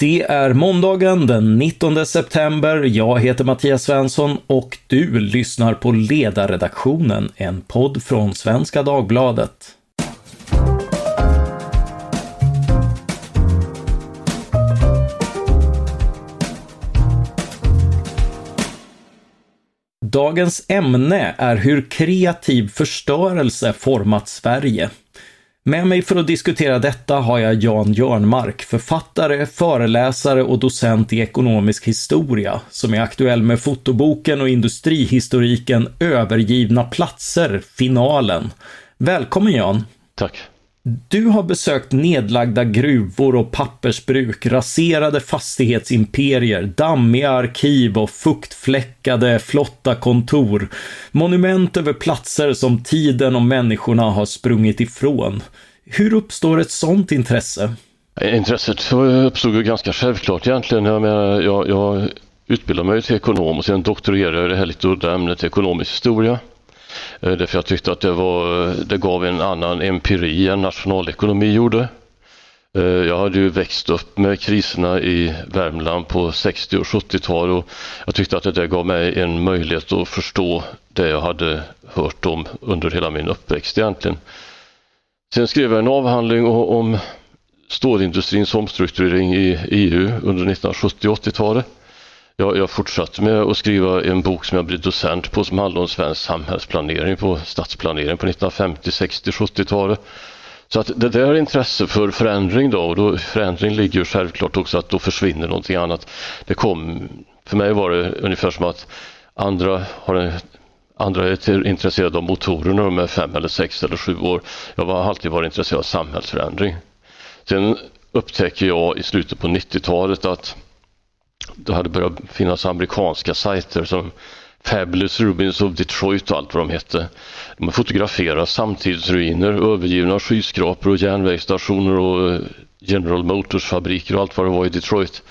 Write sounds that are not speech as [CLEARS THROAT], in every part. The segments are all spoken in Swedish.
Det är måndagen den 19 september. Jag heter Mattias Svensson och du lyssnar på Ledarredaktionen, en podd från Svenska Dagbladet. Dagens ämne är hur kreativ förstörelse format Sverige. Med mig för att diskutera detta har jag Jan Jörnmark, författare, föreläsare och docent i ekonomisk historia, som är aktuell med fotoboken och industrihistoriken Övergivna platser, finalen. Välkommen Jan! Tack! Du har besökt nedlagda gruvor och pappersbruk, raserade fastighetsimperier, dammiga arkiv och fuktfläckade flotta kontor. Monument över platser som tiden och människorna har sprungit ifrån. Hur uppstår ett sådant intresse? Intresset uppstod ju ganska självklart egentligen. Jag, menar, jag, jag utbildade mig till ekonom och sen doktorerade jag i det här lite udda ämnet ekonomisk historia. Eh, därför jag tyckte att det, var, eh, det gav en annan empiri än nationalekonomi gjorde. Eh, jag hade ju växt upp med kriserna i Värmland på 60 och 70-tal och jag tyckte att det där gav mig en möjlighet att förstå det jag hade hört om under hela min uppväxt egentligen. Sen skrev jag en avhandling om stålindustrins omstrukturering i EU under 1970 80-talet jag, jag fortsatte med att skriva en bok som jag blev docent på som handlade om svensk samhällsplanering på stadsplanering på 1950, 60, 70-talet. Så att det där är intresse för förändring då och då, förändring ligger ju självklart också att då försvinner någonting annat. Det kom, för mig var det ungefär som att andra har en Andra är intresserade av motorer när de är fem eller sex eller sju år. Jag har alltid varit intresserad av samhällsförändring. Sen upptäcker jag i slutet på 90-talet att det hade börjat finnas amerikanska sajter som Fabulous Rubins of Detroit och allt vad de hette. De fotograferar samtidsruiner, övergivna skyskrapor och järnvägsstationer och eh, General Motors fabriker och allt vad det var i Detroit.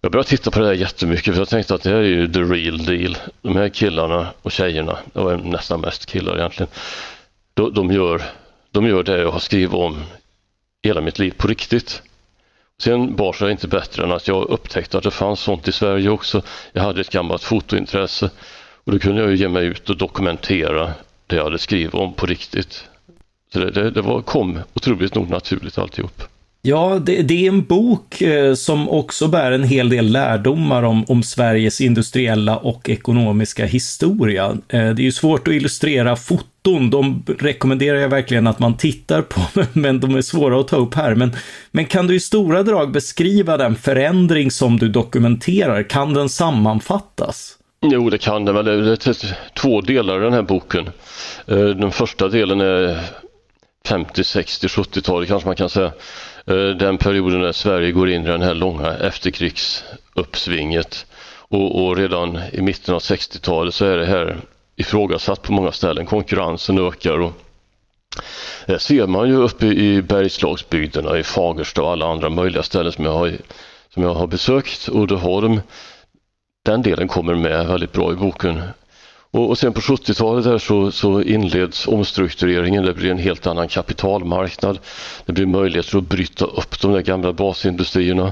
Jag började titta på det där jättemycket för jag tänkte att det här är ju the real deal. De här killarna och tjejerna, det var nästan mest killar egentligen, de, de, gör, de gör det jag har skrivit om hela mitt liv på riktigt. Sen bar sig inte bättre än att jag upptäckte att det fanns sånt i Sverige också. Jag hade ett gammalt fotointresse och då kunde jag ju ge mig ut och dokumentera det jag hade skrivit om på riktigt. Så det, det, det var, kom otroligt nog naturligt alltihop. Ja, det, det, är en bok eh, som också bär en hel del lärdomar om, om Sveriges industriella och ekonomiska historia. Eh, det är ju svårt att illustrera foton, de rekommenderar jag verkligen att man tittar på, [LAUGHS] men de är svåra att ta upp här. Men, men kan du i stora drag beskriva den förändring som du dokumenterar? Kan den sammanfattas? Jo, det kan den väl. Det är två delar i den här boken. Eh, den första delen är 50, 60, 70-talet kanske man kan säga. Eh, den perioden när Sverige går in i den här långa efterkrigsuppsvinget och, och redan i mitten av 60-talet så är det här ifrågasatt på många ställen. Konkurrensen ökar och det ser man ju uppe i Bergslagsbygderna, i Fagersta och alla andra möjliga ställen som jag har, som jag har besökt Uddeholm, den delen kommer med väldigt bra i boken. Och, och sen på 70-talet så, så inleds omstruktureringen. Det blir en helt annan kapitalmarknad. Det blir möjligheter att bryta upp de där gamla basindustrierna.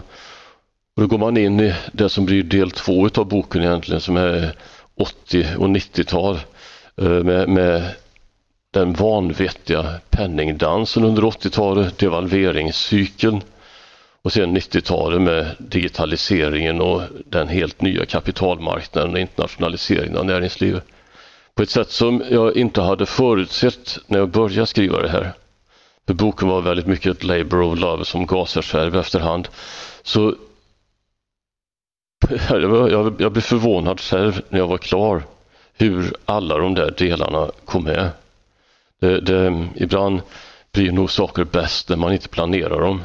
Och då går man in i det som blir del två av boken egentligen som är 80 och 90-tal eh, med, med den vanvettiga penningdansen under 80-talet, devalveringscykeln och sen 90-talet med digitaliseringen och den helt nya kapitalmarknaden och internationaliseringen av näringslivet. På ett sätt som jag inte hade förutsett när jag började skriva det här. För boken var väldigt mycket ett labor of love som gasar själv efterhand. Så [LAUGHS] jag, jag blev förvånad själv när jag var klar hur alla de där delarna kom med. Det, det, ibland blir nog saker bäst när man inte planerar dem.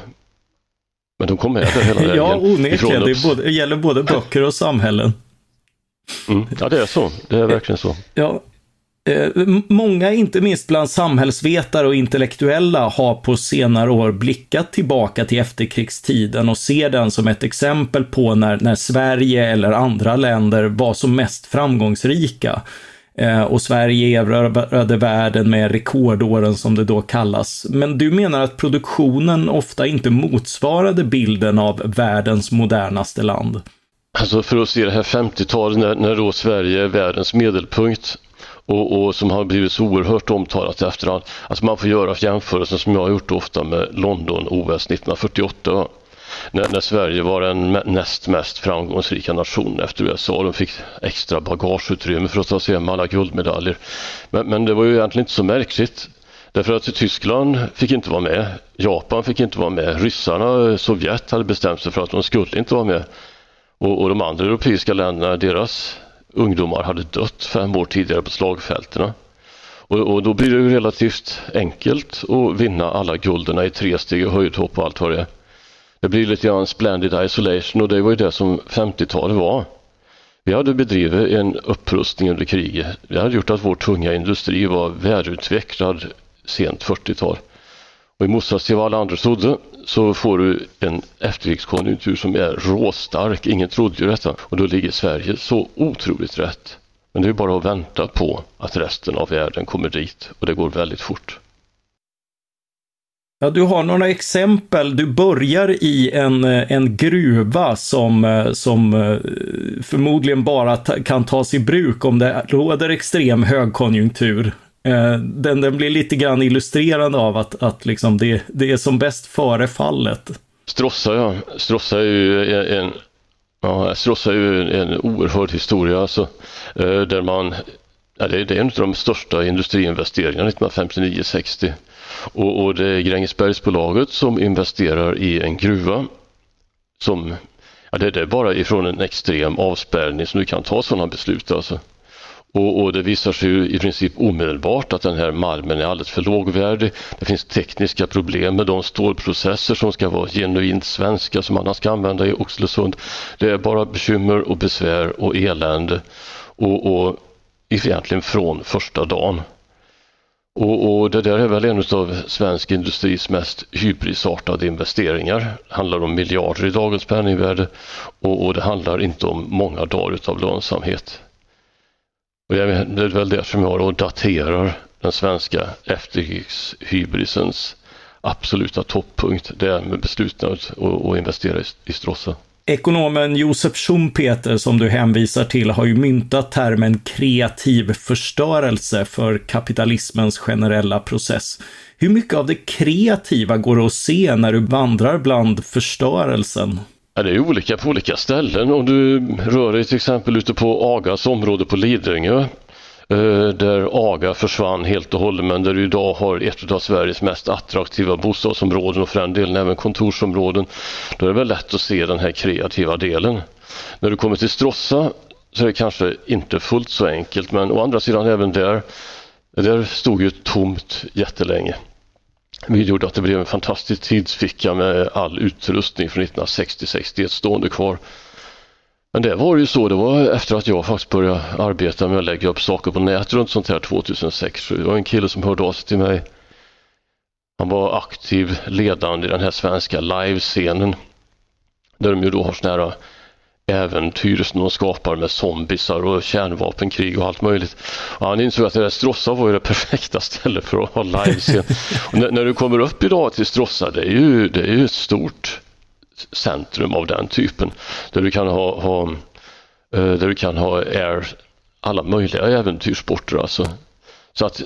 Men de kom med där hela [LAUGHS] vägen. ja, onekligen. Det, både, det gäller både böcker och samhällen. Mm. Ja, det är så. Det är verkligen så. Ja. Eh, många, inte minst bland samhällsvetare och intellektuella, har på senare år blickat tillbaka till efterkrigstiden och ser den som ett exempel på när, när Sverige eller andra länder var som mest framgångsrika. Eh, och Sverige erövrade världen med rekordåren som det då kallas. Men du menar att produktionen ofta inte motsvarade bilden av världens modernaste land? Alltså för att se det här 50-talet när, när då Sverige är världens medelpunkt och, och, som har blivit så oerhört omtalat i efterhand. Alltså man får göra jämförelsen som jag har gjort ofta med London-OS 1948 när, när, Sverige var den näst mest framgångsrika nationen efter USA. De fick extra bagageutrymme för att ta sig hem alla guldmedaljer. Men, men det var ju egentligen inte så märkligt. Därför att Tyskland fick inte vara med, Japan fick inte vara med, ryssarna, Sovjet hade bestämt sig för att de skulle inte vara med. Och, och de andra europeiska länderna, deras ungdomar hade dött fem år tidigare på slagfälterna. Och, och, då blir det ju relativt enkelt att vinna alla gulderna i tre steg och höjdhopp och allt vad det är. Det blir lite grann splendid isolation och det var ju det som 50-talet var. Vi hade bedrivit en upprustning under kriget. Det hade gjort att vår tunga industri var välutvecklad sent 40-tal. Och i motsats till vad alla andra trodde så får du en efterkrigskonjunktur som är råstark. Ingen trodde ju detta och då ligger Sverige så otroligt rätt. Men det är bara att vänta på att resten av världen kommer dit och det går väldigt fort. Ja, du har några exempel. Du börjar i en, eh, en gruva som, eh, som eh, förmodligen bara kan tas i bruk om det råder extrem högkonjunktur. Eh, den, den blir lite grann illustrerande av att, att liksom det, det är som bäst före fallet. Strossa, ja. Strossa är ju en, ja, Strossa är ju en oerhörd historia alltså, eh, där man Ja, det, är, det är en av de största industriinvesteringarna 1959-60 och, och, det är Grängesbergsbolaget som investerar i en gruva som, ja, det, det är bara ifrån en extrem avspärrning som du kan ta sådana beslut alltså. Och, och, det visar sig ju i princip omedelbart att den här malmen är alldeles för lågvärdig. Det finns tekniska problem med de stålprocesser som ska vara genuint svenska som man ska använda i Oxelösund. Det är bara bekymmer och besvär och elände och, och egentligen från första dagen. Och, och, det där är väl en av svensk industris mest hybrisartade investeringar. Det handlar om miljarder i dagens penningvärde och, och det handlar inte om många dagar av lönsamhet. Och det är väl det som jag då daterar den svenska efterkrigshybrisens absoluta toppunkt. Det är med beslutet att, investera i, i Stråssa. Ekonomen Josef Schumpeter som du hänvisar till har ju myntat termen kreativ förstörelse för kapitalismens generella process. Hur mycket av det kreativa går att se när du vandrar bland förstörelsen? Ja, det är olika på olika ställen. Om du rör dig till exempel ute på Agas område på Lidingö eh, där AGA försvann helt och hållet men där du idag har ett av Sveriges mest attraktiva bostadsområden och för den delen även kontorsområden. Då är det väl lätt att se den här kreativa delen. När du kommer till Stråssa så är det kanske inte fullt så enkelt men å andra sidan även där, där stod ju tomt jättelänge. Vilket gjorde att det blev en fantastisk tidsficka med all utrustning från 1960-61 stående kvar. Men det var ju så, det var efter att jag faktiskt började arbeta med att lägga upp saker på nätet runt sånt här 2006. Det var en kille som hörde av sig till mig. Han var aktiv ledande i den här svenska livescenen. Där de ju då har såna här äventyr som de skapar med zombisar och kärnvapenkrig och allt möjligt. Och han insåg att det där Stråssa var ju det perfekta stället för att ha livescen. när, när, du kommer upp idag till Stråssa, det är ju, det är ju ett stort centrum av den typen där du kan ha, ha eh, där du kan ha air, alla möjliga äventyrssporter alltså. Så att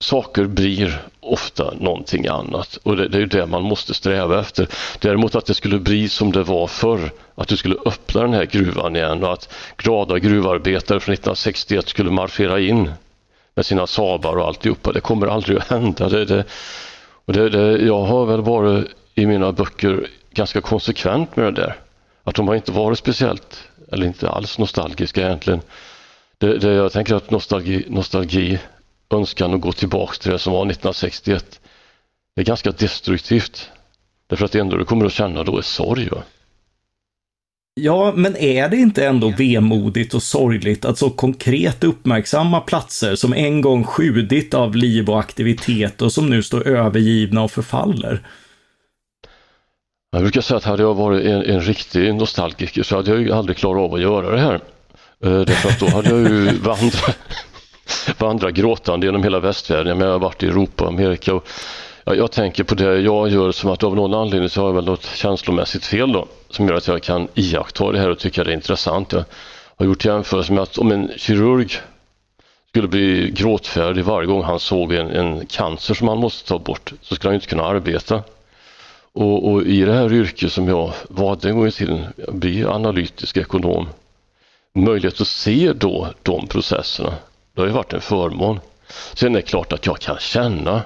saker blir ofta någonting annat och det, det är det man måste sträva efter. Däremot att det skulle bli som det var förr, att du skulle öppna den här gruvan igen och att glada gruvarbetare från 1961 skulle marschera in med sina sabar och alltihopa. Det kommer aldrig att hända. Det, det, och det, det, jag har väl varit i mina böcker ganska konsekvent med det där. Att de har inte varit speciellt, eller inte alls nostalgiska egentligen. Det, det, jag tänker att nostalgi, nostalgi önskan att gå tillbaks till det som var 1961 är ganska destruktivt. Därför att det enda du kommer att känna då är sorg. Va? Ja, men är det inte ändå vemodigt och sorgligt att så konkret uppmärksamma platser som en gång skjudit av liv och aktivitet och som nu står övergivna och förfaller? Jag brukar säga att hade jag varit en, en riktig nostalgiker så hade jag ju aldrig klarat av att göra det här. Eh, därför att då hade jag ju [LAUGHS] vandrat, vandra gråtande genom hela västvärlden. Jag har varit i Europa, Amerika och jag, jag tänker på det jag gör som att av någon anledning så har jag väl något känslomässigt fel då som gör att jag kan iaktta det här och tycka det är intressant. Jag har gjort jämförelser med att om en kirurg skulle bli gråtfärdig varje gång han såg en, en cancer som han måste ta bort så skulle han inte kunna arbeta. Och, och, i det här yrket som jag valde en gång i tiden, bli analytisk ekonom, möjlighet att se då de processerna, det har ju varit en förmån. Sen är det klart att jag kan känna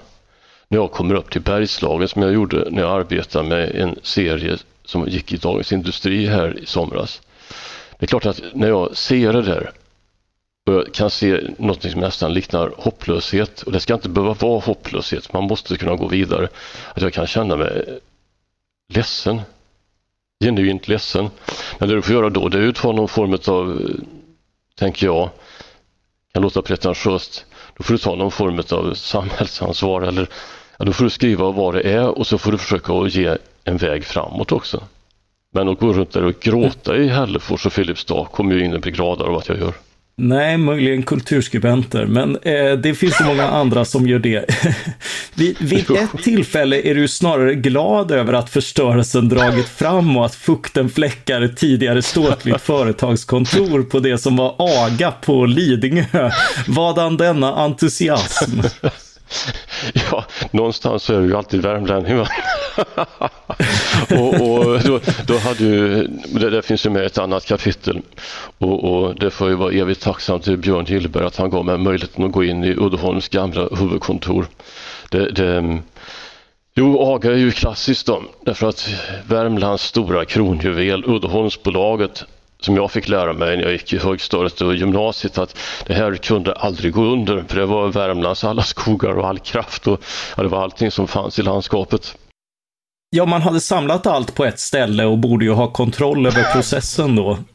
när jag kommer upp till Bergslagen som jag gjorde när jag arbetade med en serie som gick i Dagens Industri här i somras. Det är klart att när jag ser det där och jag kan se något som nästan liknar hopplöshet och det ska inte behöva vara hopplöshet, man måste kunna gå vidare. Att jag kan känna mig ledsen, genuint ledsen. Men det du får göra då det är att ta någon form av, tänker jag, kan låta pretentiöst, då får du ta någon form av samhällsansvar eller ja, då får du skriva vad det är och så får du försöka att ge en väg framåt också. Men att gå runt där och gråta i Hällefors och Filipstad kommer ju ingen bli gladare av att jag gör. Nej, möjligen kulturskribenter, men eh, det finns så många andra som gör det. [LAUGHS] vid, vid ett tillfälle är du snarare glad över att förstörelsen dragit fram och att fukten fläckar ett tidigare ståtligt företagskontor på det som var AGA på Lidingö. Vadan denna entusiasm? [LAUGHS] Ja, någonstans så är du ju alltid värmlänning. [LAUGHS] och, och då, då, hade ju, det det finns ju med ett annat kapitel och, och det får ju vara evigt tacksam till Björn Gillberg att han gav mig möjligheten att gå in i Uddeholms gamla huvudkontor. Det, det, jo, AGA är ju klassiskt då, därför att Värmlands stora kronjuvel, Uddeholmsbolaget, som jag fick lära mig när jag gick i högstadiet och gymnasiet att det här kunde aldrig gå under för det var Värmlands alla skogar och all kraft och ja, det var allting som fanns i landskapet. Ja, man hade samlat allt på ett ställe och borde ju ha kontroll över processen då. [LAUGHS]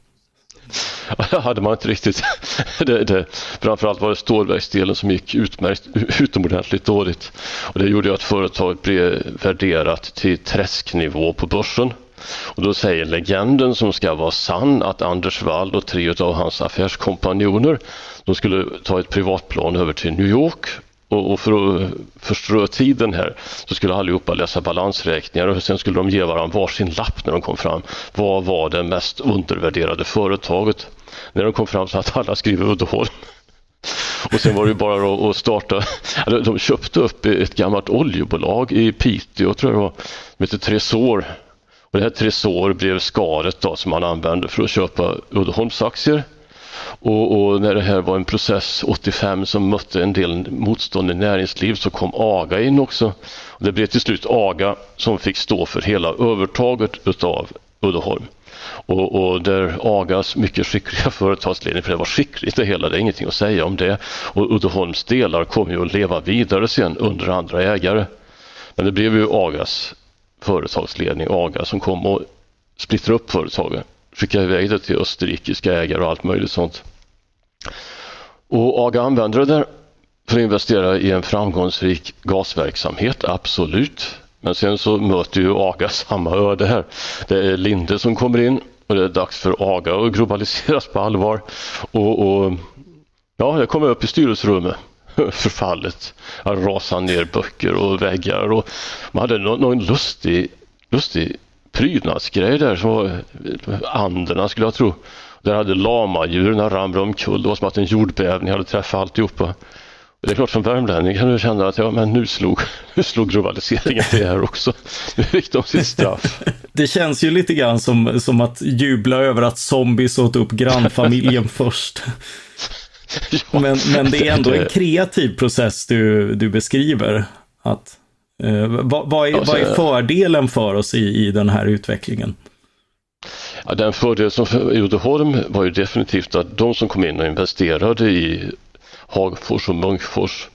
Ja, det hade man inte riktigt. [LAUGHS] Det, det, framförallt var det stålverksdelen som gick utmärkt, utomordentligt dåligt. Och det gjorde att företaget blev värderat till träsknivå på börsen. Och då säger legenden som ska vara sann att Anders Wall och tre av hans affärskompanjoner de skulle ta ett privatplan över till New York och, för att förströ tiden här så skulle allihopa läsa balansräkningar och sen skulle de ge varandra varsin lapp när de kom fram. Vad var det mest undervärderade företaget? När de kom fram så att alla skriver Uddeholm. [LAUGHS] Och sen var det bara att starta, de köpte upp ett gammalt oljebolag i Piteå tror jag det var, som hette Tresor och det här Tresor blev skaret då, som man använde för att köpa Uddeholmsaktier. Och, och, när det här var en process 85 som mötte en del motstånd i näringsliv så kom AGA in också. Och det blev till slut AGA som fick stå för hela övertaget utav Uddeholm. Och, och där AGAs mycket skickliga [LAUGHS] företagsledning, för det var skickligt det hela, det är ingenting att säga om det. Och Uddeholms delar kom ju att leva vidare sen under andra ägare. Men det blev ju AGAs företagsledning, AGA, som kom och splittrade upp företaget. Skickade iväg det till österrikiska ägare och allt möjligt sånt. Och AGA använde det där för att investera i en framgångsrik gasverksamhet, absolut. Men sen så möter ju AGA [LAUGHS] samma öde här. Det är Linde som kommer in och det är dags för AGA att globaliseras på allvar. Och, och ja, jag kommer upp i styrelserummet [LAUGHS] förfallet. Han rasade ner böcker och väggar och man hade någon, någon lustig, lustig prydnadsgrej där som var anderna skulle jag tro. Där hade lamadjuren ramlat omkull. Det var som att en jordbävning hade träffat alltihopa. Det är klart som värmlänning kan du känna att ja, men nu, slog, [LAUGHS] nu slog globaliseringen till här också. [LAUGHS] Nu fick de sitt straff. Det känns ju lite grann som, som att jubla över att zombies åt upp grannfamiljen först. Ja, [LAUGHS] men, men det är ändå en kreativ process du, du beskriver. Att, eh, vad, vad, är, vad är fördelen för oss i, i den här utvecklingen? Ja, den fördel som för Uddeholm var ju definitivt att de som kom in och investerade i Hagfors och Munkfors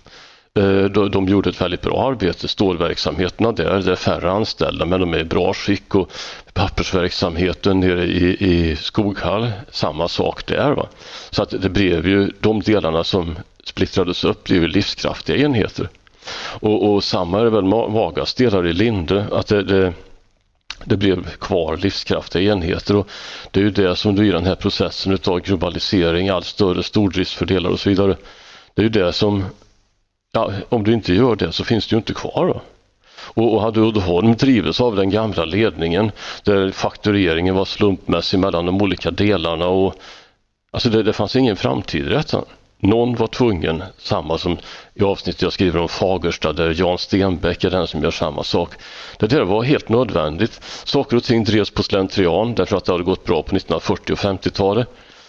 Eh, de gjorde ett väldigt bra arbete. Stålverksamheterna där, det är färre anställda men de är i bra skick och pappersverksamheten nere i, i Skoghall, samma sak där. Va? Så att det blev ju, de delarna som splittrades upp blev ju livskraftiga enheter. Och, och samma är det väl Magas delar i Linde, att det, det det blev kvar livskraftiga enheter och det är ju det som du i den här processen utav globalisering, allt större stordriftsfördelar och så vidare. Det är ju det som, ja, om du inte gör det så finns det ju inte kvar då. Och, och hade Uddeholm drivits av den gamla ledningen där faktureringen var slumpmässig mellan de olika delarna och alltså det, det fanns ingen framtid i detta. Någon var tvungen, samma som i avsnittet jag skriver om Fagersta där Jan Stenbeck är den som gör samma sak. Det där var helt nödvändigt. Saker och ting drevs på slentrian därför att det hade gått bra på 1940 och 50-talet.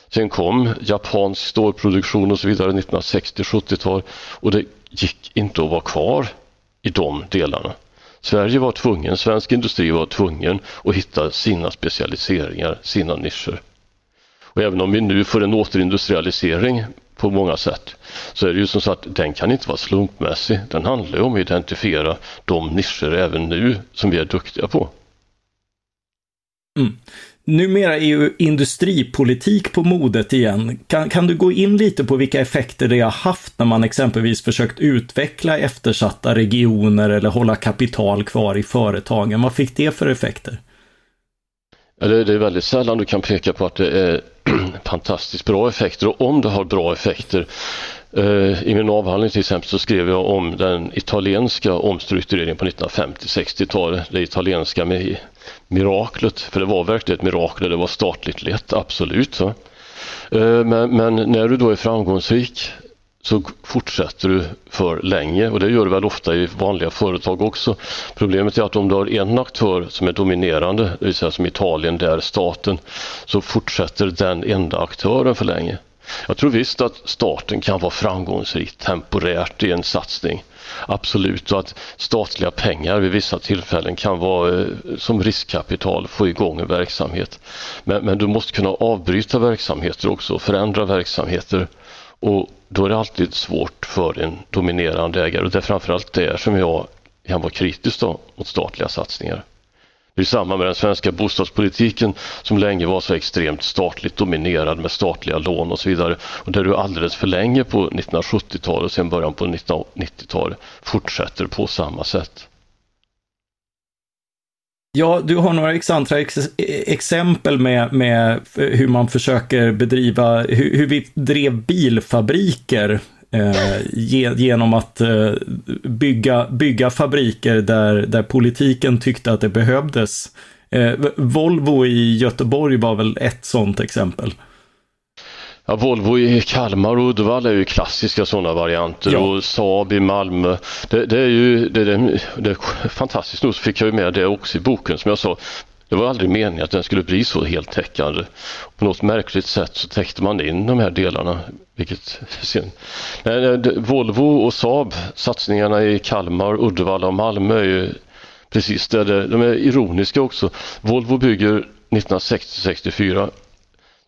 Sen kom japansk stålproduktion och så vidare 1960-70-tal och det gick inte att vara kvar i de delarna. Sverige var tvungen, svensk industri var tvungen att hitta sina specialiseringar, sina nischer. Och även om vi nu får en återindustrialisering på många sätt så är det ju som sagt, den kan inte vara slumpmässig. Den handlar ju om att identifiera de nischer även nu som vi är duktiga på. Mm. Numera är ju industripolitik på modet igen. Kan, kan du gå in lite på vilka effekter det har haft när man exempelvis försökt utveckla eftersatta regioner eller hålla kapital kvar i företagen? Vad fick det för effekter? Det är väldigt sällan du kan peka på att det är [CLEARS THROAT] fantastiskt bra effekter och om det har bra effekter eh, i min avhandling till exempel så skrev jag om den italienska omstruktureringen på 1950-60-talet. Det italienska med miraklet, för det var verkligen ett mirakel, det var statligt lett, absolut. Så. Eh, men, men, när du då är framgångsrik så fortsätter du för länge och det gör du väl ofta i vanliga företag också. Problemet är att om du har en aktör som är dominerande, det vill säga som Italien där staten, så fortsätter den enda aktören för länge. Jag tror visst att staten kan vara framgångsrik temporärt i en satsning. Absolut, och att statliga pengar vid vissa tillfällen kan vara eh, som riskkapital, få igång en verksamhet. Men, men du måste kunna avbryta verksamheter också, förändra verksamheter och då är det alltid svårt för en dominerande ägare och det är framförallt där som jag kan vara kritisk då, mot statliga satsningar. Det är samma med den svenska bostadspolitiken som länge var så extremt statligt dominerad med statliga lån och så vidare. Och där du alldeles för länge på 1970-talet och sen början på 1990-talet fortsätter på samma sätt. Ja, du har några exantra ex exempel med, med hur man försöker bedriva, hur, hur vi drev bilfabriker eh, genom att eh, bygga, bygga fabriker där, där politiken tyckte att det behövdes. Eh, Volvo i Göteborg var väl ett sådant exempel. Ja, Volvo i Kalmar och Uddevalla är ju klassiska sådana varianter ja. och Saab i Malmö. Det, det är ju det, det, det, fantastiskt nog så fick jag ju med det också i boken som jag sa. Det var aldrig meningen att den skulle bli så heltäckande. På något märkligt sätt så täckte man in de här delarna. Vilket, sen... Volvo och Saab, satsningarna i Kalmar, Uddevalla och Malmö är ju precis det. De är ironiska också. Volvo bygger 1960-64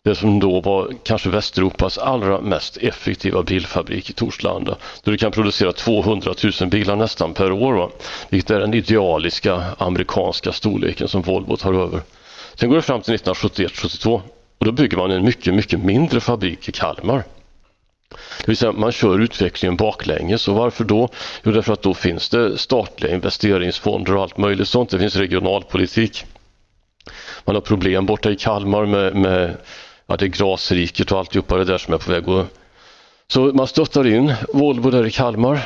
det som då var kanske Västeuropas allra mest effektiva bilfabrik i Torslanda. Där du kan producera 200 000 bilar nästan per år. Va? Vilket är den idealiska amerikanska storleken som Volvo tar över. Sen går det fram till 1971-72 och då bygger man en mycket, mycket mindre fabrik i Kalmar. Det vill säga man kör utvecklingen baklänges och varför då? Jo därför att då finns det statliga investeringsfonder och allt möjligt sånt. Det finns regionalpolitik. Man har problem borta i Kalmar med, med ja, det är grasriket och alltihopa det där som är på väg att... Så man stöttar in Volvo där i Kalmar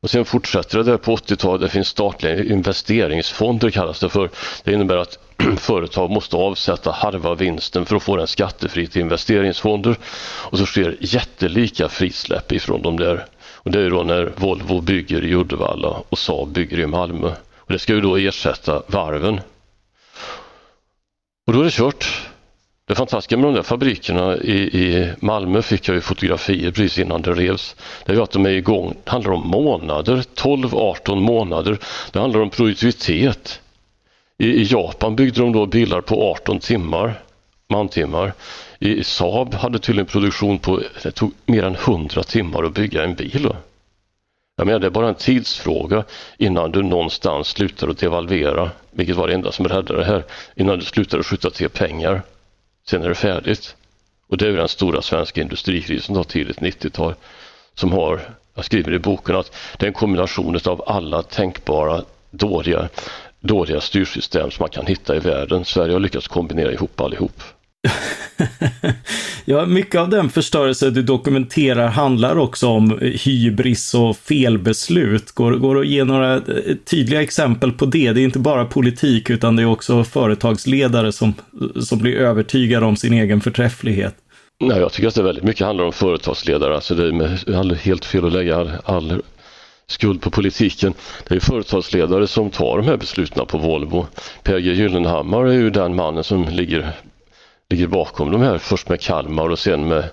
och sen fortsätter det där på 80-talet. Det finns statliga investeringsfonder kallas det för. Det innebär att [CLEARS THROAT] företag måste avsätta halva vinsten för att få den skattefri till investeringsfonder och så sker jättelika frisläpp ifrån de där. Och det är då när Volvo bygger i Uddevalla och Saab bygger i Malmö. Och det ska ju då ersätta varven. Och då är det kört. Det fantastiska med de där fabrikerna i, i Malmö fick jag ju fotografier precis innan det revs. Det är ju att de är igång, det handlar om månader, 12-18 månader. Det handlar om produktivitet. I, I, Japan byggde de då bilar på 18 timmar, mantimmar. I Saab hade tydligen produktion på, det tog mer än 100 timmar att bygga en bil. Jag menar, det är bara en tidsfråga innan du någonstans slutar att devalvera, vilket var det enda som räddade det här, innan du slutar att skjuta till pengar. Sen är det färdigt. Och det är den stora svenska industrikrisen då, tidigt 90-tal som har, jag skriver i boken att det är en kombination av alla tänkbara dåliga dåliga styrsystem som man kan hitta i världen. Sverige har lyckats kombinera ihop allihop. [LAUGHS] ja, mycket av den förstörelse du dokumenterar handlar också om hybris och felbeslut. Går, går det att ge några eh, tydliga exempel på det? Det är inte bara politik utan det är också företagsledare som, som blir övertygade om sin egen förträfflighet. Nej, jag tycker att det väldigt mycket handlar om företagsledare. Alltså det är helt fel att lägga all, all skuld på politiken. Det är företagsledare som tar de här besluten på Volvo. Per G Gyllenhammar är ju den mannen som ligger ligger bakom de här, först med Kalmar och sen med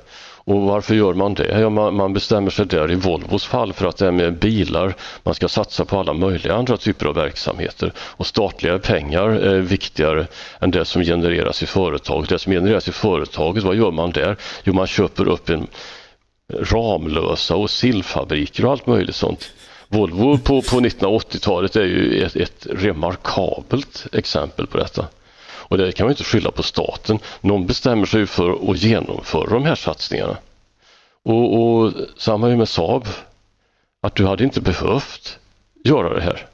och varför gör man det? Ja, man, man, bestämmer sig där i Volvos fall för att det är med bilar, man ska satsa på alla möjliga andra typer av verksamheter och statliga pengar är viktigare än det som genereras i företaget. Det som genereras i företaget, vad gör man där? Jo, man köper upp en Ramlösa och sillfabriker och allt möjligt sånt. Volvo på, på 1980-talet är ju ett, ett remarkabelt exempel på detta. Och det kan man inte skylla på staten. Någon bestämmer sig för att genomföra de här satsningarna. Och, och samma med Saab. Att du hade inte behövt göra det här.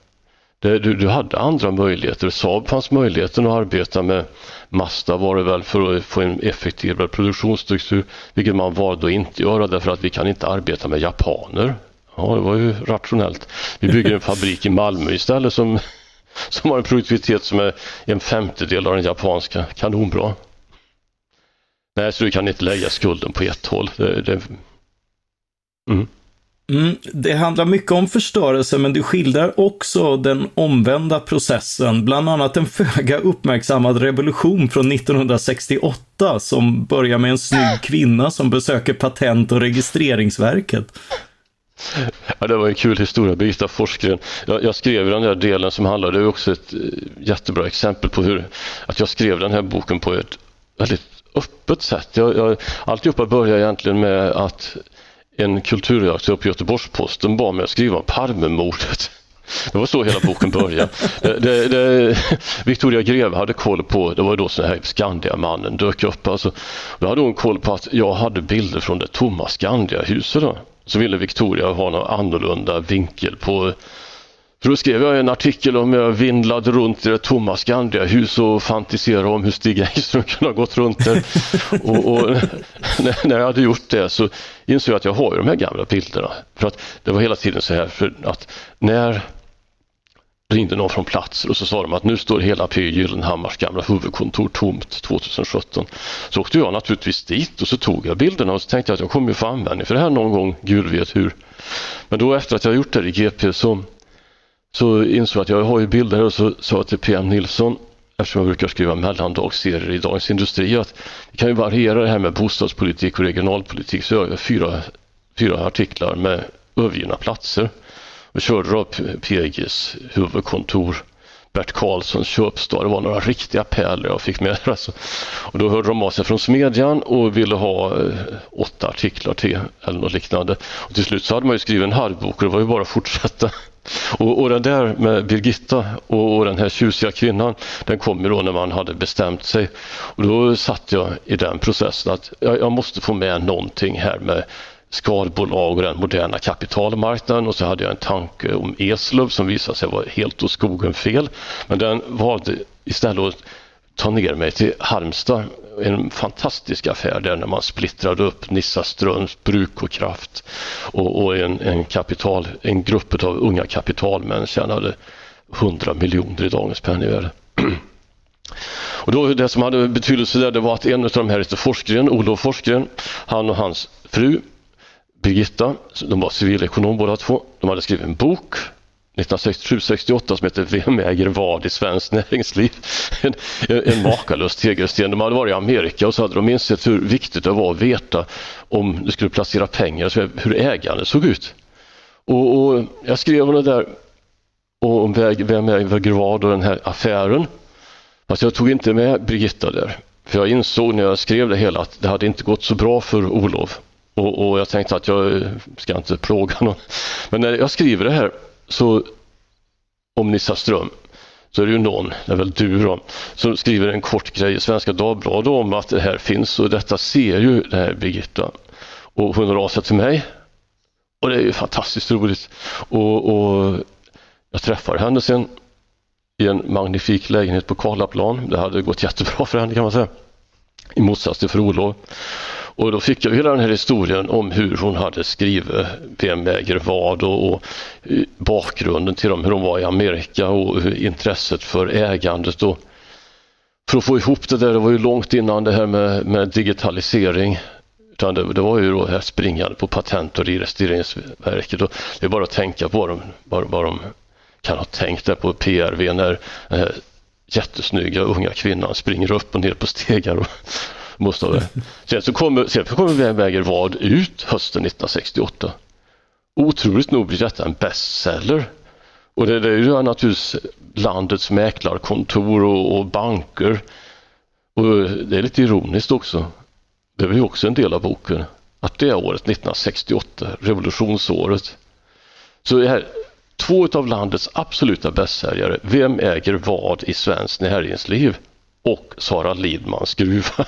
Det, du, du, hade andra möjligheter. Saab fanns möjligheten att arbeta med Mazda var det väl för att få en effektivare produktionsstruktur, vilket man valde att inte göra därför att vi kan inte arbeta med japaner. Ja, det var ju rationellt. Vi bygger en fabrik i Malmö istället som [LAUGHS] som har en produktivitet som är en femtedel av den japanska. Kanonbra. Nej, så du kan inte lägga skulden på ett håll. Det, det... Mm. Mm, det handlar mycket om förstörelse, men du skildrar också den omvända processen, bland annat en föga uppmärksammad revolution från 1968 som börjar med en snygg kvinna som besöker Patent och registreringsverket. Ja, det var en kul historia, Birgitta Forsgren. Jag, jag skrev den där delen som handlade, det är också ett eh, jättebra exempel på hur att jag skrev den här boken på ett väldigt öppet sätt. Jag, jag, alltihopa började egentligen med att en kulturredaktör på Göteborgs-Posten bad mig att skriva om Palmemordet. Det var så hela boken började. Det, det, det, Victoria Greve hade koll på, det var då så här Skandiamannen dök upp. Alltså, då hade hon koll på att jag hade bilder från det tomma Skandiahuset. Då så ville Victoria ha någon annorlunda vinkel på för då skrev jag en artikel om jag vindlade runt i det tomma Skandiahus och fantiserade om hur Stig Engström [LAUGHS] kunde ha gått runt där. och, och [LAUGHS] när jag hade gjort det så insåg jag att jag har ju de här gamla bilderna. För att det var hela tiden så här för att när ringde någon från platser och så sa de att nu står hela P. Gyllenhammars gamla huvudkontor tomt 2017. Så åkte jag naturligtvis dit och så tog jag bilderna och så tänkte jag att jag kommer få användning för det här någon gång, gud vet hur. Men då efter att jag gjort det i GP så, så insåg jag att jag har ju bilder och så sa jag till PM Nilsson eftersom jag brukar skriva mellandagsserier i Dagens Industri att det kan ju variera det här med bostadspolitik och regionalpolitik så jag har fyra, fyra artiklar med övergivna platser och körde då PGs huvudkontor Bert Karlssons köpstad. Det var några riktiga pärlor jag fick med. Alltså. Och då hörde de av sig från Smedjan och ville ha eh, åtta artiklar till eller något liknande. Och till slut så hade man ju skrivit en halvbok och det var ju bara att fortsätta. [LAUGHS] Och, och den där med Birgitta och, och, den här tjusiga kvinnan, den kom ju då när man hade bestämt sig. Och då satt jag i den processen att jag, jag måste få med någonting här med skalbolag och den moderna kapitalmarknaden och så hade jag en tanke om Eslöv som visade sig vara helt och skogen fel. Men den valde istället att ta ner mig till Halmstad. En fantastisk affär där när man splittrade upp Nissa Ströms bruk och kraft och, och en, en, kapital, en grupp av unga kapitalmän tjänade 100 miljoner i dagens penningvärde. [CLEARS THROAT] Och då, det som hade betydelse där det var att en av de här Forsgren, Olof Forsgren, han och hans fru Birgitta, de var civilekonom båda två. De hade skrivit en bok 1967-68 som heter Vem äger vad i svenskt näringsliv? [LAUGHS] En, en makalös tegelsten. De hade varit i Amerika och så hade de insett hur viktigt det var att veta om du skulle placera pengar, hur ägandet såg ut. Och, och jag skrev om det där om Vem äger vad och den här affären. Fast jag tog inte med Birgitta där. För jag insåg när jag skrev det hela att det hade inte gått så bra för Olof. Och, och, jag tänkte att jag eh, ska inte plåga någon. Men när jag skriver det här så om Nissa Ström så är det ju någon, det är väl du då, som skriver en kort grej i Svenska Dagbladet om att det här finns och detta ser ju det här Birgitta. Och hon hör av sig till mig och det är ju fantastiskt roligt. Och, och jag träffar henne sen i en magnifik lägenhet på Karlaplan. Det hade gått jättebra för henne kan man säga. I motsats till fru Olof. Och då fick jag hela den här historien om hur hon hade skrivit Vem äger vad och, och eh, bakgrunden till dem, hur hon var i Amerika och intresset för ägandet. Och för att få ihop det där, det var ju långt innan det här med, med digitalisering. Utan det, det, var ju då här springande på Patent och registreringsverket. Och det är bara att tänka på vad de, vad, vad de kan ha tänkt där på PRV när den här jättesnygga unga kvinnan springer upp och ner på stegar och [LAUGHS] måste ha det. Sen så kommer, sen kommer Väger vad ut hösten 1968. Otroligt nog blir detta en bestseller. Och det, det är ju naturligtvis landets mäklarkontor och, och banker. Och det är lite ironiskt också. Det är ju också en del av boken. Att det är året 1968, revolutionsåret. Så här, två av landets absoluta bästsäljare, Vem äger vad i svenskt näringsliv? Och Sara Lidmans gruva.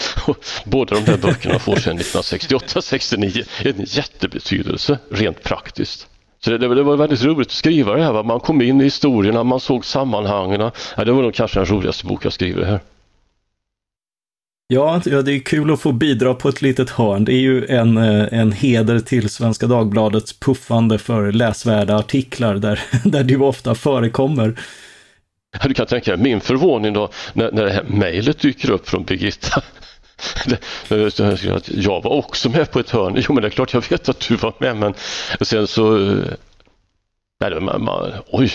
[LAUGHS] Båda de där böckerna får sedan 1968-69 en jättebetydelse rent praktiskt. Så det, det, var väldigt roligt att skriva det här. Va? Man kom in i historierna, man såg sammanhangen. Ja, det var nog kanske den roligaste bok jag skrivit här. Ja, det är kul att få bidra på ett litet hörn. Det är ju en, eh, en heder till Svenska Dagbladets puffande för läsvärda artiklar där, [LAUGHS] där du ofta förekommer. Du kan tänka dig min förvåning då när, när det här mejlet dyker upp från Birgitta. Jag var också med på ett hörn. Jo men det är klart jag vet att du var med men sen så... Eh, nej, man, man, oj,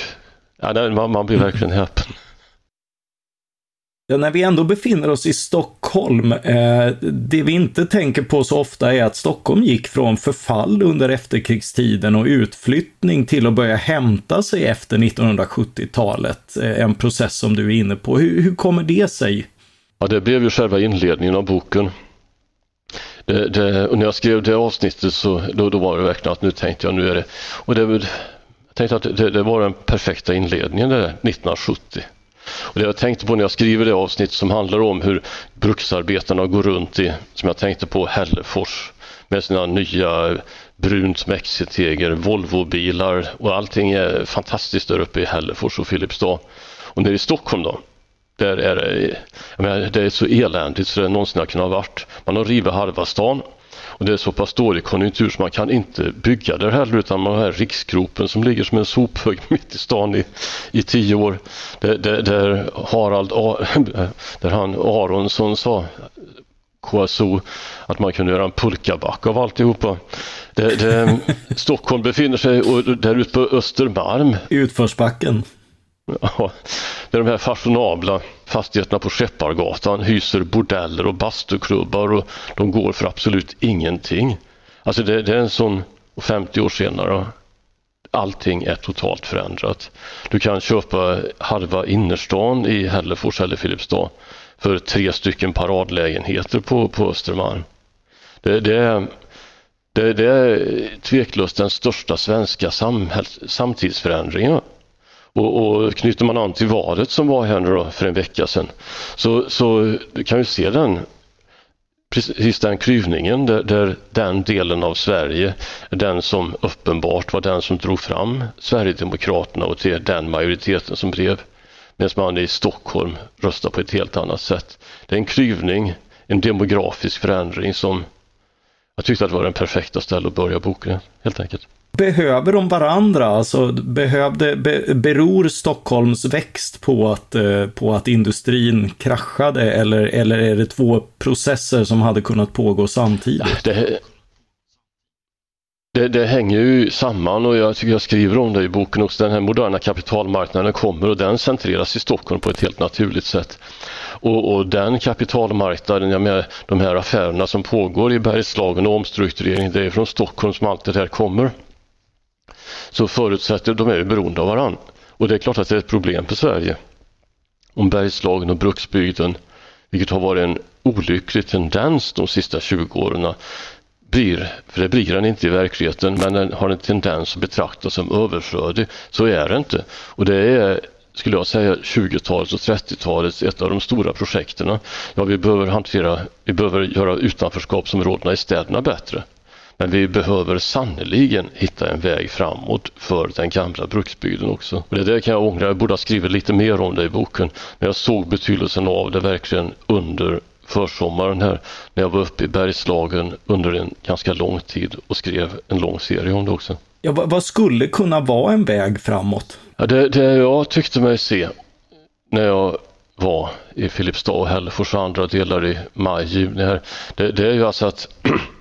ja, man, man blir verkligen häpen. Ja, när vi ändå befinner oss i Stockholm, eh, det vi inte tänker på så ofta är att Stockholm gick från förfall under efterkrigstiden och utflyttning till att börja hämta sig efter 1970-talet. Eh, en process som du är inne på. Hur, hur kommer det sig? Ja, det blev ju själva inledningen av boken. Det, det, och när jag skrev det avsnittet så då, då var det verkligen att nu tänkte jag nu är det och det, jag tänkte att det, det var den perfekta inledningen det där 1970. Och det jag tänkte på när jag skriver det avsnitt som handlar om hur bruksarbetarna går runt i, som jag tänkte på, Hällefors med sina nya brunt mexiteger, Volvobilar och allting är fantastiskt där uppe i Hällefors och Filipstad. Och nere i Stockholm då, där är det, menar, det är så eländigt så det någonsin har kunnat varit. Man har rivit halva stan och det är så pass dålig konjunktur så man kan inte bygga där heller utan man har här riksgropen som ligger som en sophög [LAUGHS] mitt i stan i, i tio år. Där, där, där Harald, [LAUGHS] där han Aronsson sa KSO att man kunde göra en pulkaback av alltihopa. Det, det, [LAUGHS] Stockholm befinner sig och där ute på Östermalm. Utförsbacken. Ja, där de här fashionabla fastigheterna på Skeppargatan hyser bordeller och bastuklubbar och de går för absolut ingenting. Alltså det, det är en sån, 50 år senare, allting är totalt förändrat. Du kan köpa halva innerstan i Hällefors eller Filipstad för tre stycken paradlägenheter på, på Östermalm. Det, det, är, det, det är tveklöst den största svenska samhälls, samtidsförändringen. Och, och, knyter man an till valet som var här nu då för en vecka sedan så, så kan vi se den precis den klyvningen där, där, den delen av Sverige den som uppenbart var den som drog fram Sverigedemokraterna och till den majoriteten som blev medan man i Stockholm röstar på ett helt annat sätt. Det är en klyvning, en demografisk förändring som jag tyckte att det var den perfekta stället att börja boken helt enkelt. Behöver de varandra? Alltså, behövde, be, beror Stockholms växt på att, eh, på att industrin kraschade eller, eller är det två processer som hade kunnat pågå samtidigt? Det, det, det, hänger ju samman och jag tycker jag skriver om det i boken också. Den här moderna kapitalmarknaden kommer och den centreras i Stockholm på ett helt naturligt sätt. Och, och den kapitalmarknaden, jag menar, de här affärerna som pågår i Bergslagen och omstrukturering, det är från Stockholm som allt det här kommer så förutsätter de är ju beroende av varandra. Och det är klart att det är ett problem för Sverige. Om Bergslagen och bruksbygden, vilket har varit en olycklig tendens de sista 20 åren, blir, för det blir den inte i verkligheten, men den har en tendens att betraktas som överflödig. Så är det inte. Och det är skulle jag säga 20-talets och 30-talets ett av de stora projekten. Ja, vi behöver hantera, vi behöver göra utanförskapsområdena i städerna bättre. Men vi behöver sannoliken hitta en väg framåt för den gamla bruksbygden också. Och det där kan jag ångra, jag borde ha skrivit lite mer om det i boken. Men jag såg betydelsen av det verkligen under försommaren här när jag var uppe i Bergslagen under en ganska lång tid och skrev en lång serie om det också. Ja, vad skulle kunna vara en väg framåt? Ja, det, det jag tyckte mig se när jag var i Filipstad och Hällefors och andra delar i maj, juni här, det, det är ju alltså att [CLEARS THROAT]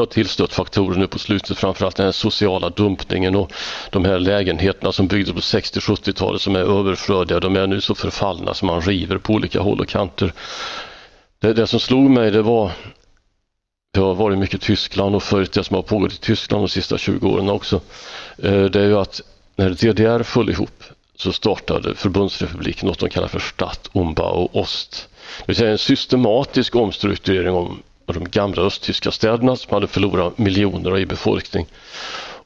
har tillstött faktorer nu på slutet, framförallt den sociala dumpningen och de här lägenheterna som byggdes på 60-70-talet som är överflödiga, de är nu så förfallna som man river på olika håll och kanter. Det, det som slog mig det var jag har varit mycket i Tyskland och följt det som har pågått i Tyskland de sista 20 åren också. Eh, det är ju att när DDR föll ihop så startade förbundsrepubliken något de kallar för Stadt, Umbau och Ost. Det vill säga en systematisk omstrukturering om de gamla östtyska städerna som hade förlorat miljoner i befolkning.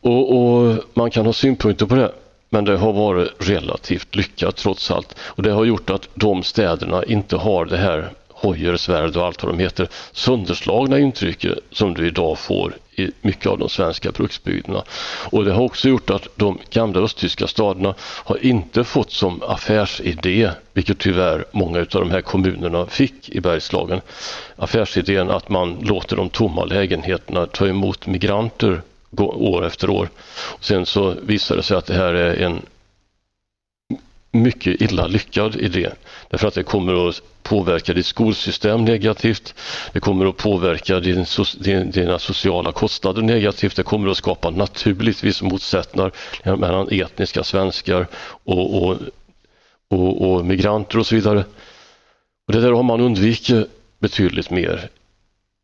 Och, och, man kan ha synpunkter på det men det har varit relativt lyckat trots allt och det har gjort att de städerna inte har det här Hoyersvärd och allt vad de heter, sönderslagna intrycket som du idag får i mycket av de svenska bruksbygderna. Och det har också gjort att de gamla östtyska staderna har inte fått som affärsidé, vilket tyvärr många av de här kommunerna fick i Bergslagen, affärsidén att man låter de tomma lägenheterna ta emot migranter år efter år. Och sen så visar det sig att det här är en mycket illa lyckad idé. Därför att det kommer att påverka ditt skolsystem negativt. Det kommer att påverka din, dina sociala kostnader negativt. Det kommer att skapa naturligtvis motsättningar mellan etniska svenskar och, och, och, och migranter och så vidare. Och det där har man undvikit betydligt mer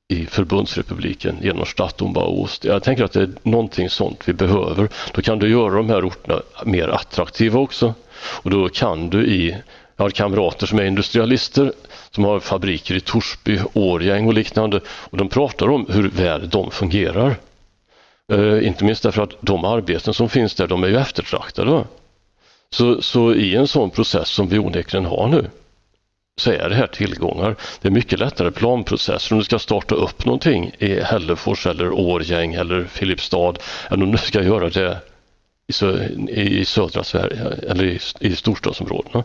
i förbundsrepubliken genom Stadtumbau Jag tänker att det är någonting sånt vi behöver. Då kan du göra de här orterna mer attraktiva också. Och då kan du i, jag har kamrater som är industrialister som har fabriker i Torsby, Årjäng och liknande och de pratar om hur väl de fungerar. Eh, inte minst därför att de arbeten som finns där, de är ju eftertraktade. Så, så i en sån process som vi onekligen har nu så är det här tillgångar. Det är mycket lättare planprocesser om du ska starta upp någonting i Hällefors eller Årjäng eller Filipstad än om du ska göra det i, södra Sverige eller i, i storstadsområdena.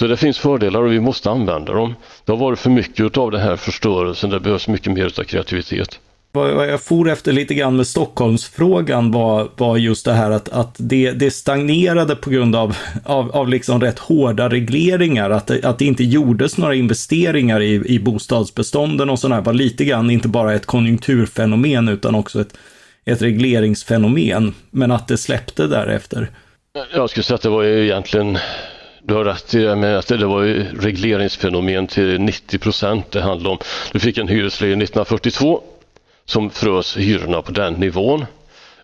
Så det finns fördelar och vi måste använda dem. Det har varit för mycket av den här förstörelsen, det behövs mycket mer av kreativitet. Vad jag for efter lite grann med Stockholmsfrågan var, var just det här att, att det, det stagnerade på grund av, av, av liksom rätt hårda regleringar. Att det, att det inte gjordes några investeringar i, i bostadsbestånden och sådär. var lite grann inte bara ett konjunkturfenomen utan också ett, ett regleringsfenomen, men att det släppte därefter. Jag skulle säga att det var ju egentligen du har rätt i det med att det var ju regleringsfenomen till 90 procent det handlade om. Du fick en hyresreglering 1942 som frös hyrorna på den nivån.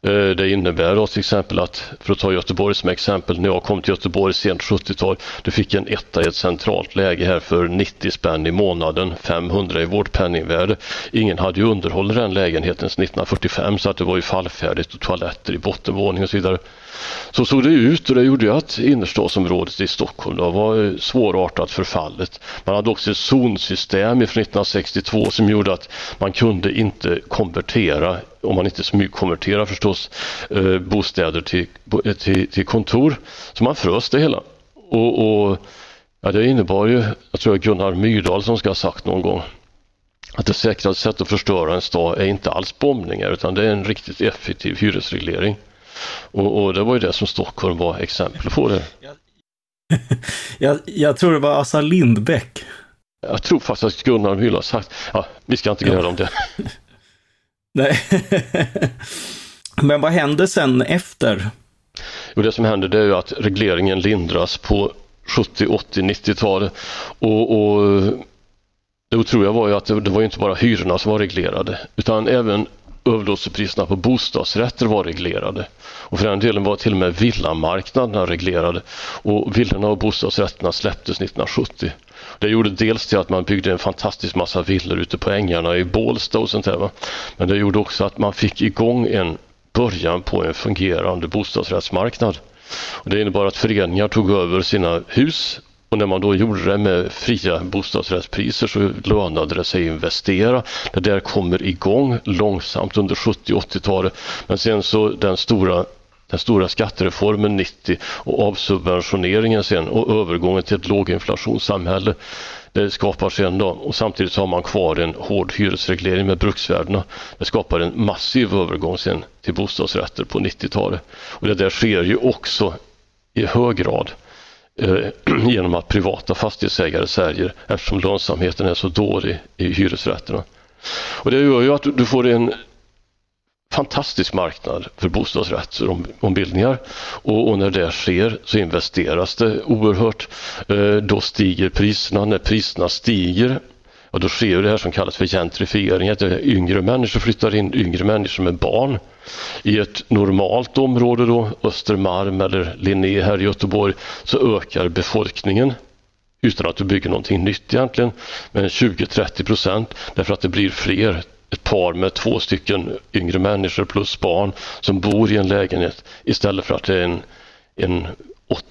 Eh, det innebär då till exempel att, för att ta Göteborg som exempel, när jag kom till Göteborg sent 70-tal, du fick en etta i ett centralt läge här för 90 spänn i månaden, 500 i vårt penningvärde. Ingen hade ju underhållit den lägenheten sedan 1945 så att det var ju fallfärdigt och toaletter i bottenvåning och så vidare. Så såg det ut och det gjorde ju att innerstadsområdet i Stockholm då var eh, svårartat förfallet. Man hade också ett zonsystem från 1962 som gjorde att man kunde inte konvertera, om man inte smygkonverterar förstås, eh, bostäder till, eh, till, till kontor. Så man frös det hela. Och, och ja, det innebar ju, jag tror Gunnar Myrdal som ska ha sagt någon gång, att det säkraste sättet att förstöra en stad är inte alls bombningar utan det är en riktigt effektiv hyresreglering. Och, och, det var ju det som Stockholm var exempel på det. [LAUGHS] jag, jag tror det var Assa Lindbäck. Jag tror faktiskt att Gunnar har sagt, ja, vi ska inte gräla ja. om det. [LAUGHS] Nej. Men vad hände sen efter? Jo, det som hände det är ju att regleringen lindras på 70, 80, 90-talet. Och, och det otroliga var ju att det, det var inte bara hyrorna som var reglerade utan även överlåtelsepriserna på bostadsrätter var reglerade. Och för den delen var till och med villamarknaderna reglerade. Och villorna och bostadsrätterna släpptes 1970. Det gjorde dels till att man byggde en fantastisk massa villor ute på ängarna i Bålsta och sånt där. Va? Men det gjorde också att man fick igång en början på en fungerande bostadsrättsmarknad. Och det innebar att föreningar tog över sina hus och när man då gjorde det med fria bostadsrättspriser så lönade det sig att investera. Det där kommer igång långsamt under 70 80-talet. Men sen så den stora den stora skattereformen 90 och avsubventioneringen sen och övergången till ett låginflationssamhälle det skapar sen då och samtidigt så har man kvar en hård hyresreglering med bruksvärdena. Det skapar en massiv övergång sen till bostadsrätter på 90-talet och det där sker ju också i hög grad Eh, [CLEARS THROAT] genom att privata fastighetsägare säljer eftersom lönsamheten är så dålig i hyresrätterna. Och det gör ju att du får en fantastisk marknad för bostadsrättsombildningar och, och när det sker så investeras det oerhört. Eh, då stiger priserna. När priserna stiger och då sker det här som kallas för gentrifiering, att yngre människor flyttar in, yngre människor med barn. I ett normalt område då, Östermalm eller Linné här i Göteborg, så ökar befolkningen utan att du bygger någonting nytt egentligen, med 20-30 procent därför att det blir fler ett par med två stycken yngre människor plus barn som bor i en lägenhet istället för att det är en, en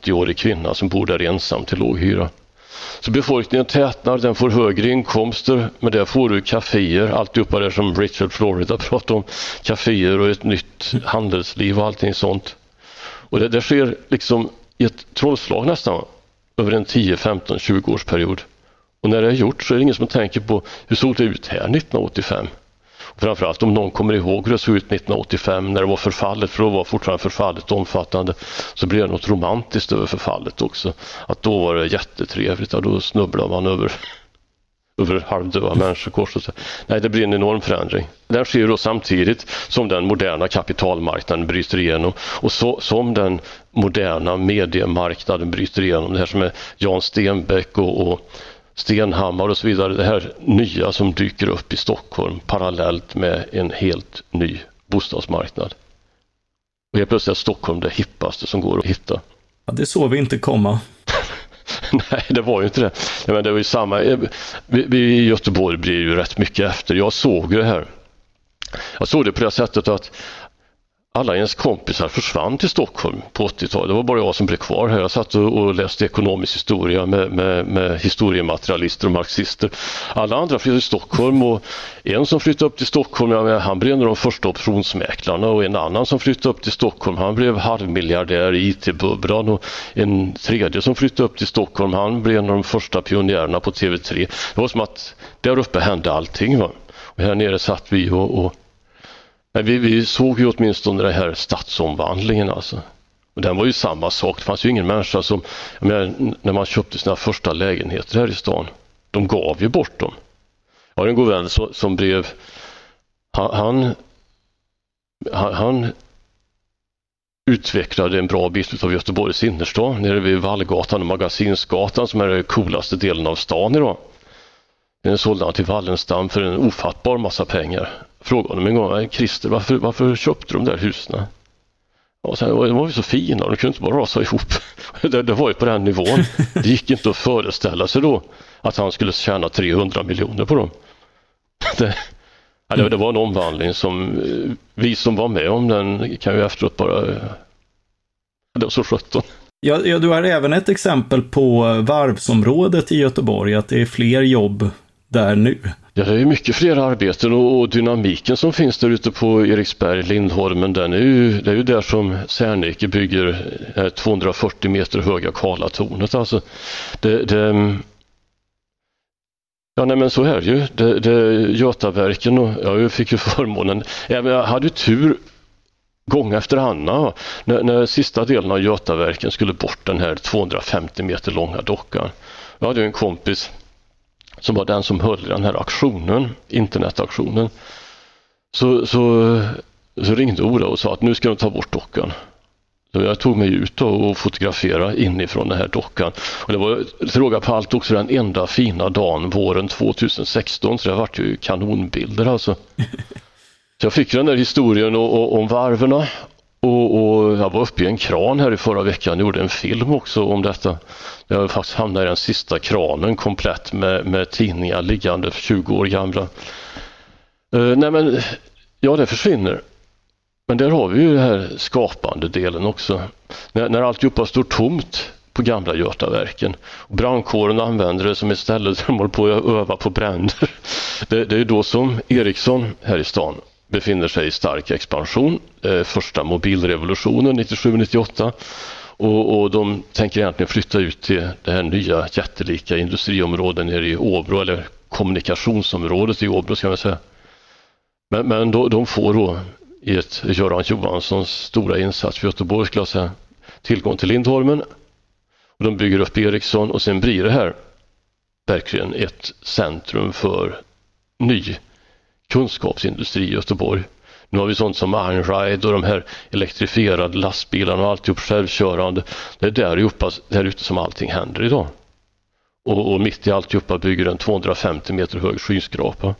80-årig kvinna som bor där ensam till låg hyra. Så befolkningen tätnar, den får högre inkomster, men där får du kaféer, alltihopa det som Richard Florida [LAUGHS] pratade om, kaféer och ett nytt handelsliv och allting sånt. Och det, det sker liksom i ett trollslag nästan, över en 10, 15, 20 års period. Och när det är gjort så är det ingen som tänker på hur såg det ut här 1985? Framförallt om någon kommer ihåg hur det såg ut 1985 när det var förfallet, för då var fortfarande förfallet omfattande, så blir det något romantiskt över förfallet också. Att då var det jättetrevligt, ja, då snubblar man över [LAUGHS] över halvdöda människor kors och så. Nej, det blir en enorm förändring. Den sker då samtidigt som den moderna kapitalmarknaden bryter igenom och så, som den moderna mediemarknaden bryter igenom. Det här som är Jan Stenbeck och, och Stenhammar och så vidare. Det här nya som dyker upp i Stockholm parallellt med en helt ny bostadsmarknad. Och helt plötsligt är Stockholm det hippaste som går att hitta. Ja, det såg vi inte komma. [LAUGHS] Nej, det var ju inte det. Men det var ju samma. Vi, vi i Göteborg blir ju rätt mycket efter. Jag såg det här. Jag såg det på det sättet att alla ens kompisar försvann till Stockholm på 80-talet. Det var bara jag som blev kvar här. Jag satt och läste ekonomisk historia med, med, med historiematerialister och marxister. Alla andra flyttade till Stockholm och en som flyttade upp till Stockholm, ja, han blev en av de första optionsmäklarna och en annan som flyttade upp till Stockholm, han blev halvmiljardär i IT-bubblan och en tredje som flyttade upp till Stockholm, han blev en av de första pionjärerna på TV3. Det var som att där uppe hände allting. Va? Och här nere satt vi och, och vi, vi såg ju åtminstone den här stadsomvandlingen alltså. Och den var ju samma sak. Det fanns ju ingen människa som, menar, när man köpte sina första lägenheter här i stan, de gav ju bort dem. Jag har en god vän som, som blev, han, han, han utvecklade en bra bit av Göteborgs innerstad nere vid Vallgatan och Magasinsgatan som är den coolaste delen av stan idag. Den sålde han till Wallenstam för en ofattbar massa pengar frågade honom en gång, Christer, varför, varför köpte de där husen? Och sen, de var ju så fina, de kunde inte bara rasa ihop. [LAUGHS] Det, det var ju på den nivån. Det gick inte att föreställa sig då att han skulle tjäna 300 miljoner på dem. [LAUGHS] Det, det var en omvandling som eh, vi som var med om den kan ju efteråt bara... Det var så sjutton. Ja, ja, du har även ett exempel på varvsområdet i Göteborg, att det är fler jobb där nu. Ja, det är mycket fler arbeten och, och, dynamiken som finns där ute på Eriksberg, Lindholmen, den är ju, det är ju där som Serneke bygger eh, 240 meter höga Karlatornet. Alltså, det, det, ja, nej, men så är det ju. Det, det, Götaverken och jag fick ju [LAUGHS] förmånen, jag hade tur gång efter annan när, när sista delen av Götaverken skulle bort den här 250 meter långa dockan. Jag hade en kompis som var den som höll den här aktionen, internetaktionen. Så, så, så ringde Ola och sa att nu ska de ta bort dockan. Så jag tog mig ut och fotograferade inifrån den här dockan. Och det var till råga på allt också den enda fina dagen våren 2016 så det vart ju kanonbilder alltså. [LAUGHS] Så jag fick den där historien och, och, om varven och, och, jag var uppe i en kran här i förra veckan och gjorde en film också om detta. Jag faktiskt hamnade i den sista kranen komplett med, med tidningar liggande 20 år gamla. Uh, nej men, ja det försvinner. Men där har vi ju den här skapande delen också. När, när alltihopa står tomt på gamla Götaverken. Brandkåren använder det som ett ställe där de håller på att öva på bränder. Det, det är då som Ericsson här i stan befinner sig i stark expansion. Eh, första mobilrevolutionen 97-98 och, och, de tänker egentligen flytta ut till det här nya jättelika industriområdet nere i Åbro eller kommunikationsområdet i Åbro ska man säga. Men, men då, de får då i ett Göran Johanssons stora insats för Göteborg skulle jag säga tillgång till Lindholmen. Och de bygger upp Ericsson och sen blir det här verkligen ett centrum för ny kunskapsindustri i Göteborg. Nu har vi sånt som Einride och de här elektrifierade lastbilarna och alltihop självkörande. Det är där uppe, där ute som allting händer idag. Och, och mitt i alltihopa bygger en 250 meter hög skyskrapa.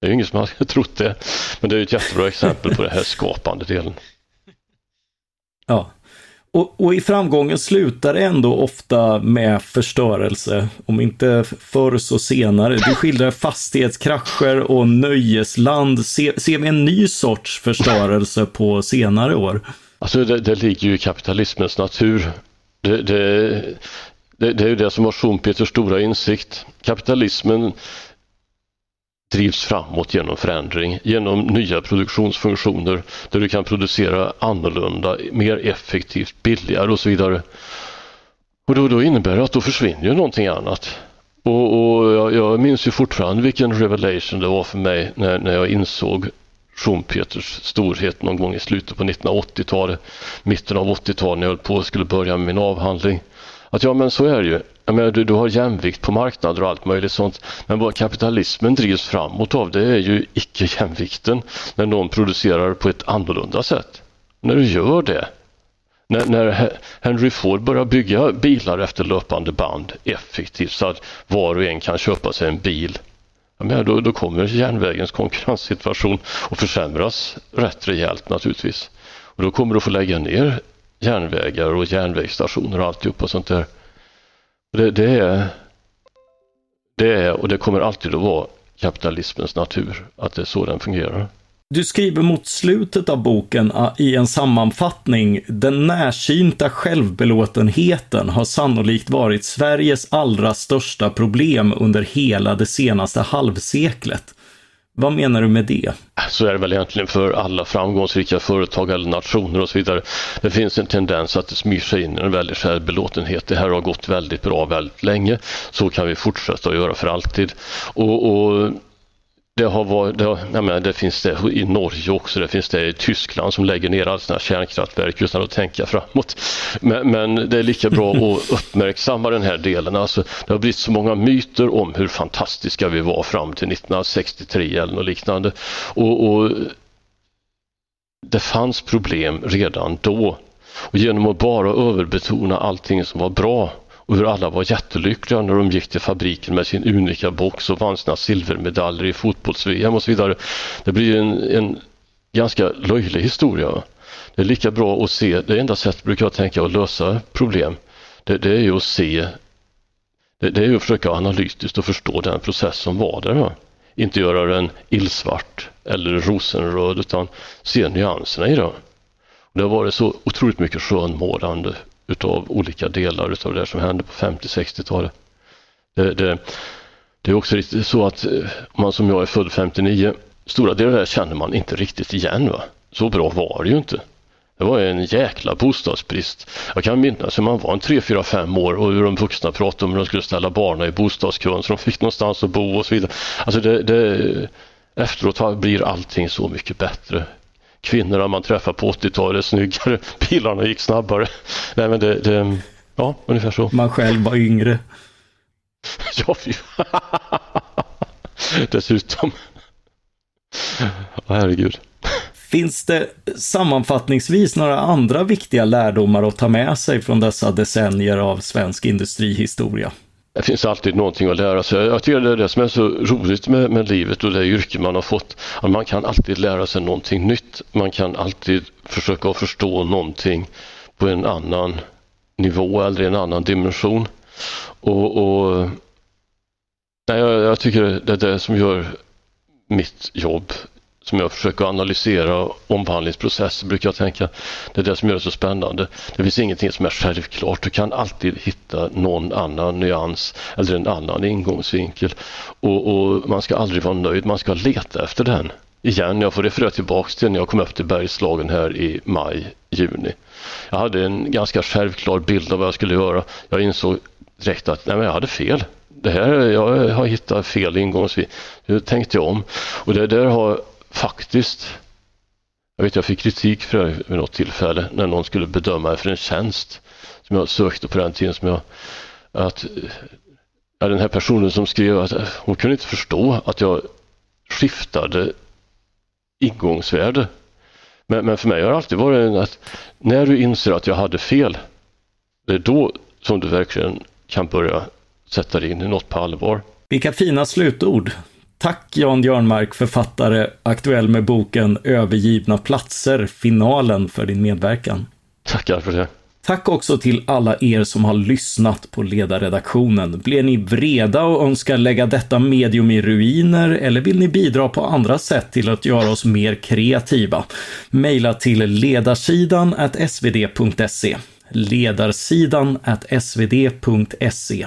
Det är ju ingen som hade [LAUGHS] trott det, men det är ett jättebra exempel på det här skapande delen. Ja, och, och, i framgången slutar det ändå ofta med förstörelse, om inte förr så senare. Du skildrar fastighetskrascher och nöjesland. Se, ser vi en ny sorts förstörelse på senare år? Alltså det, det ligger ju i kapitalismens natur. Det, det, det, det är ju det som var Schumpeters stora insikt. Kapitalismen drivs framåt genom förändring, genom nya produktionsfunktioner där du kan producera annorlunda, mer effektivt, billigare och så vidare. Och då, då innebär det att då försvinner ju någonting annat. Och, och jag, jag, minns ju fortfarande vilken revelation det var för mig när, när jag insåg Schumpeters storhet någon gång i slutet på 1980-talet, mitten av 80-talet när jag höll på och skulle börja med min avhandling. Att ja, men så är det ju. Jag menar, du, du har jämvikt på marknader och allt möjligt sånt. Men vad kapitalismen drivs framåt av det är ju icke-jämvikten när någon producerar på ett annorlunda sätt. När du gör det, när, när, Henry Ford börjar bygga bilar efter löpande band effektivt så att var och en kan köpa sig en bil. menar, då, då kommer järnvägens konkurrenssituation att försämras rätt rejält naturligtvis. Och då kommer du att få lägga ner järnvägar och järnvägsstationer och alltihopa sånt där. Det, det, är, det är och det kommer alltid att vara kapitalismens natur, att det är så den fungerar. Du skriver mot slutet av boken ah, i en sammanfattning, den närsynta självbelåtenheten har sannolikt varit Sveriges allra största problem under hela det senaste halvseklet. Vad menar du med det? Så är det väl egentligen för alla framgångsrika företag eller nationer och så vidare. Det finns en tendens att det smyger sig in en väldig självbelåtenhet. Det här har gått väldigt bra väldigt länge. Så kan vi fortsätta att göra för alltid. Och, och det, har varit, det, har, menar, det finns det i Norge också, det finns det i Tyskland som lägger ner alla sina kärnkraftverk utan att tänka framåt. Men, men, det är lika bra att [LAUGHS] uppmärksamma den här delen. Alltså, det har blivit så många myter om hur fantastiska vi var fram till 1963 eller något liknande. Och, och det fanns problem redan då. Och genom att bara överbetona allting som var bra och hur alla var jättelyckliga när de gick till fabriken med sin unika box och vann sina silvermedaljer i fotbolls-VM och så vidare. Det blir en, en ganska löjlig historia. Det är lika bra att se, det enda sättet brukar jag tänka att lösa problem, det, det är ju att se, det, det, är ju att försöka analytiskt och förstå den process som var där. Va? Inte göra den illsvart eller rosenröd utan se nyanserna i det. Det har varit så otroligt mycket skönmålande utav olika delar utav det som hände på 50-60-talet. Det, det, det, är också riktigt så att om man som jag är född 59, stora delar av det känner man inte riktigt igen. Va? Så bra var det ju inte. Det var en jäkla bostadsbrist. Jag kan minnas hur man var en 3, 4, 5 år och hur de vuxna pratade om hur de skulle ställa barnen i bostadskön så de fick någonstans att bo och så vidare. Alltså det, det, efteråt blir allting så mycket bättre kvinnorna man träffade på 80-talet snyggare, [LAUGHS] bilarna gick snabbare. Nej men det, det ja ungefär så. Man själv var yngre. [LAUGHS] ja, fy. [LAUGHS] Dessutom. herregud. Finns det sammanfattningsvis några andra viktiga lärdomar att ta med sig från dessa decennier av svensk industrihistoria? Det finns alltid någonting att lära sig. Jag tycker det är det som är så roligt med, med livet och det yrke man har fått. Att man kan alltid lära sig någonting nytt. Man kan alltid försöka förstå någonting på en annan nivå eller en annan dimension. Och, och nej, jag, jag, tycker det är det som gör mitt jobb som jag försöker analysera omvandlingsprocesser brukar jag tänka. Det är det som gör det så spännande. Det finns ingenting som är självklart. Du kan alltid hitta någon annan nyans eller en annan ingångsvinkel. Och, och man ska aldrig vara nöjd, man ska leta efter den. Igen, jag får referera tillbaks till när jag kom upp till Bergslagen här i maj, juni. Jag hade en ganska självklar bild av vad jag skulle göra. Jag insåg direkt att nej, men jag hade fel det här, jag har hittat fel ingångsvinkel. Nu tänkte jag om. Och det där har faktiskt, jag vet jag fick kritik för det vid något tillfälle när någon skulle bedöma mig för en tjänst som jag sökte på den tiden som jag, att ja, den här personen som skrev att hon kunde inte förstå att jag skiftade ingångsvärde. Men, men för mig har det alltid varit att när du inser att jag hade fel, det är då som du verkligen kan börja sätta dig in i något på allvar. Vilka fina slutord. Tack Jan Björnmark, författare, aktuell med boken Övergivna platser, finalen för din medverkan. Tackar för det. Tack också till alla er som har lyssnat på ledarredaktionen. Blir ni vreda och önskar lägga detta medium i ruiner eller vill ni bidra på andra sätt till att göra oss mer kreativa? Maila till ledarsidan svd.se ledarsidan svd.se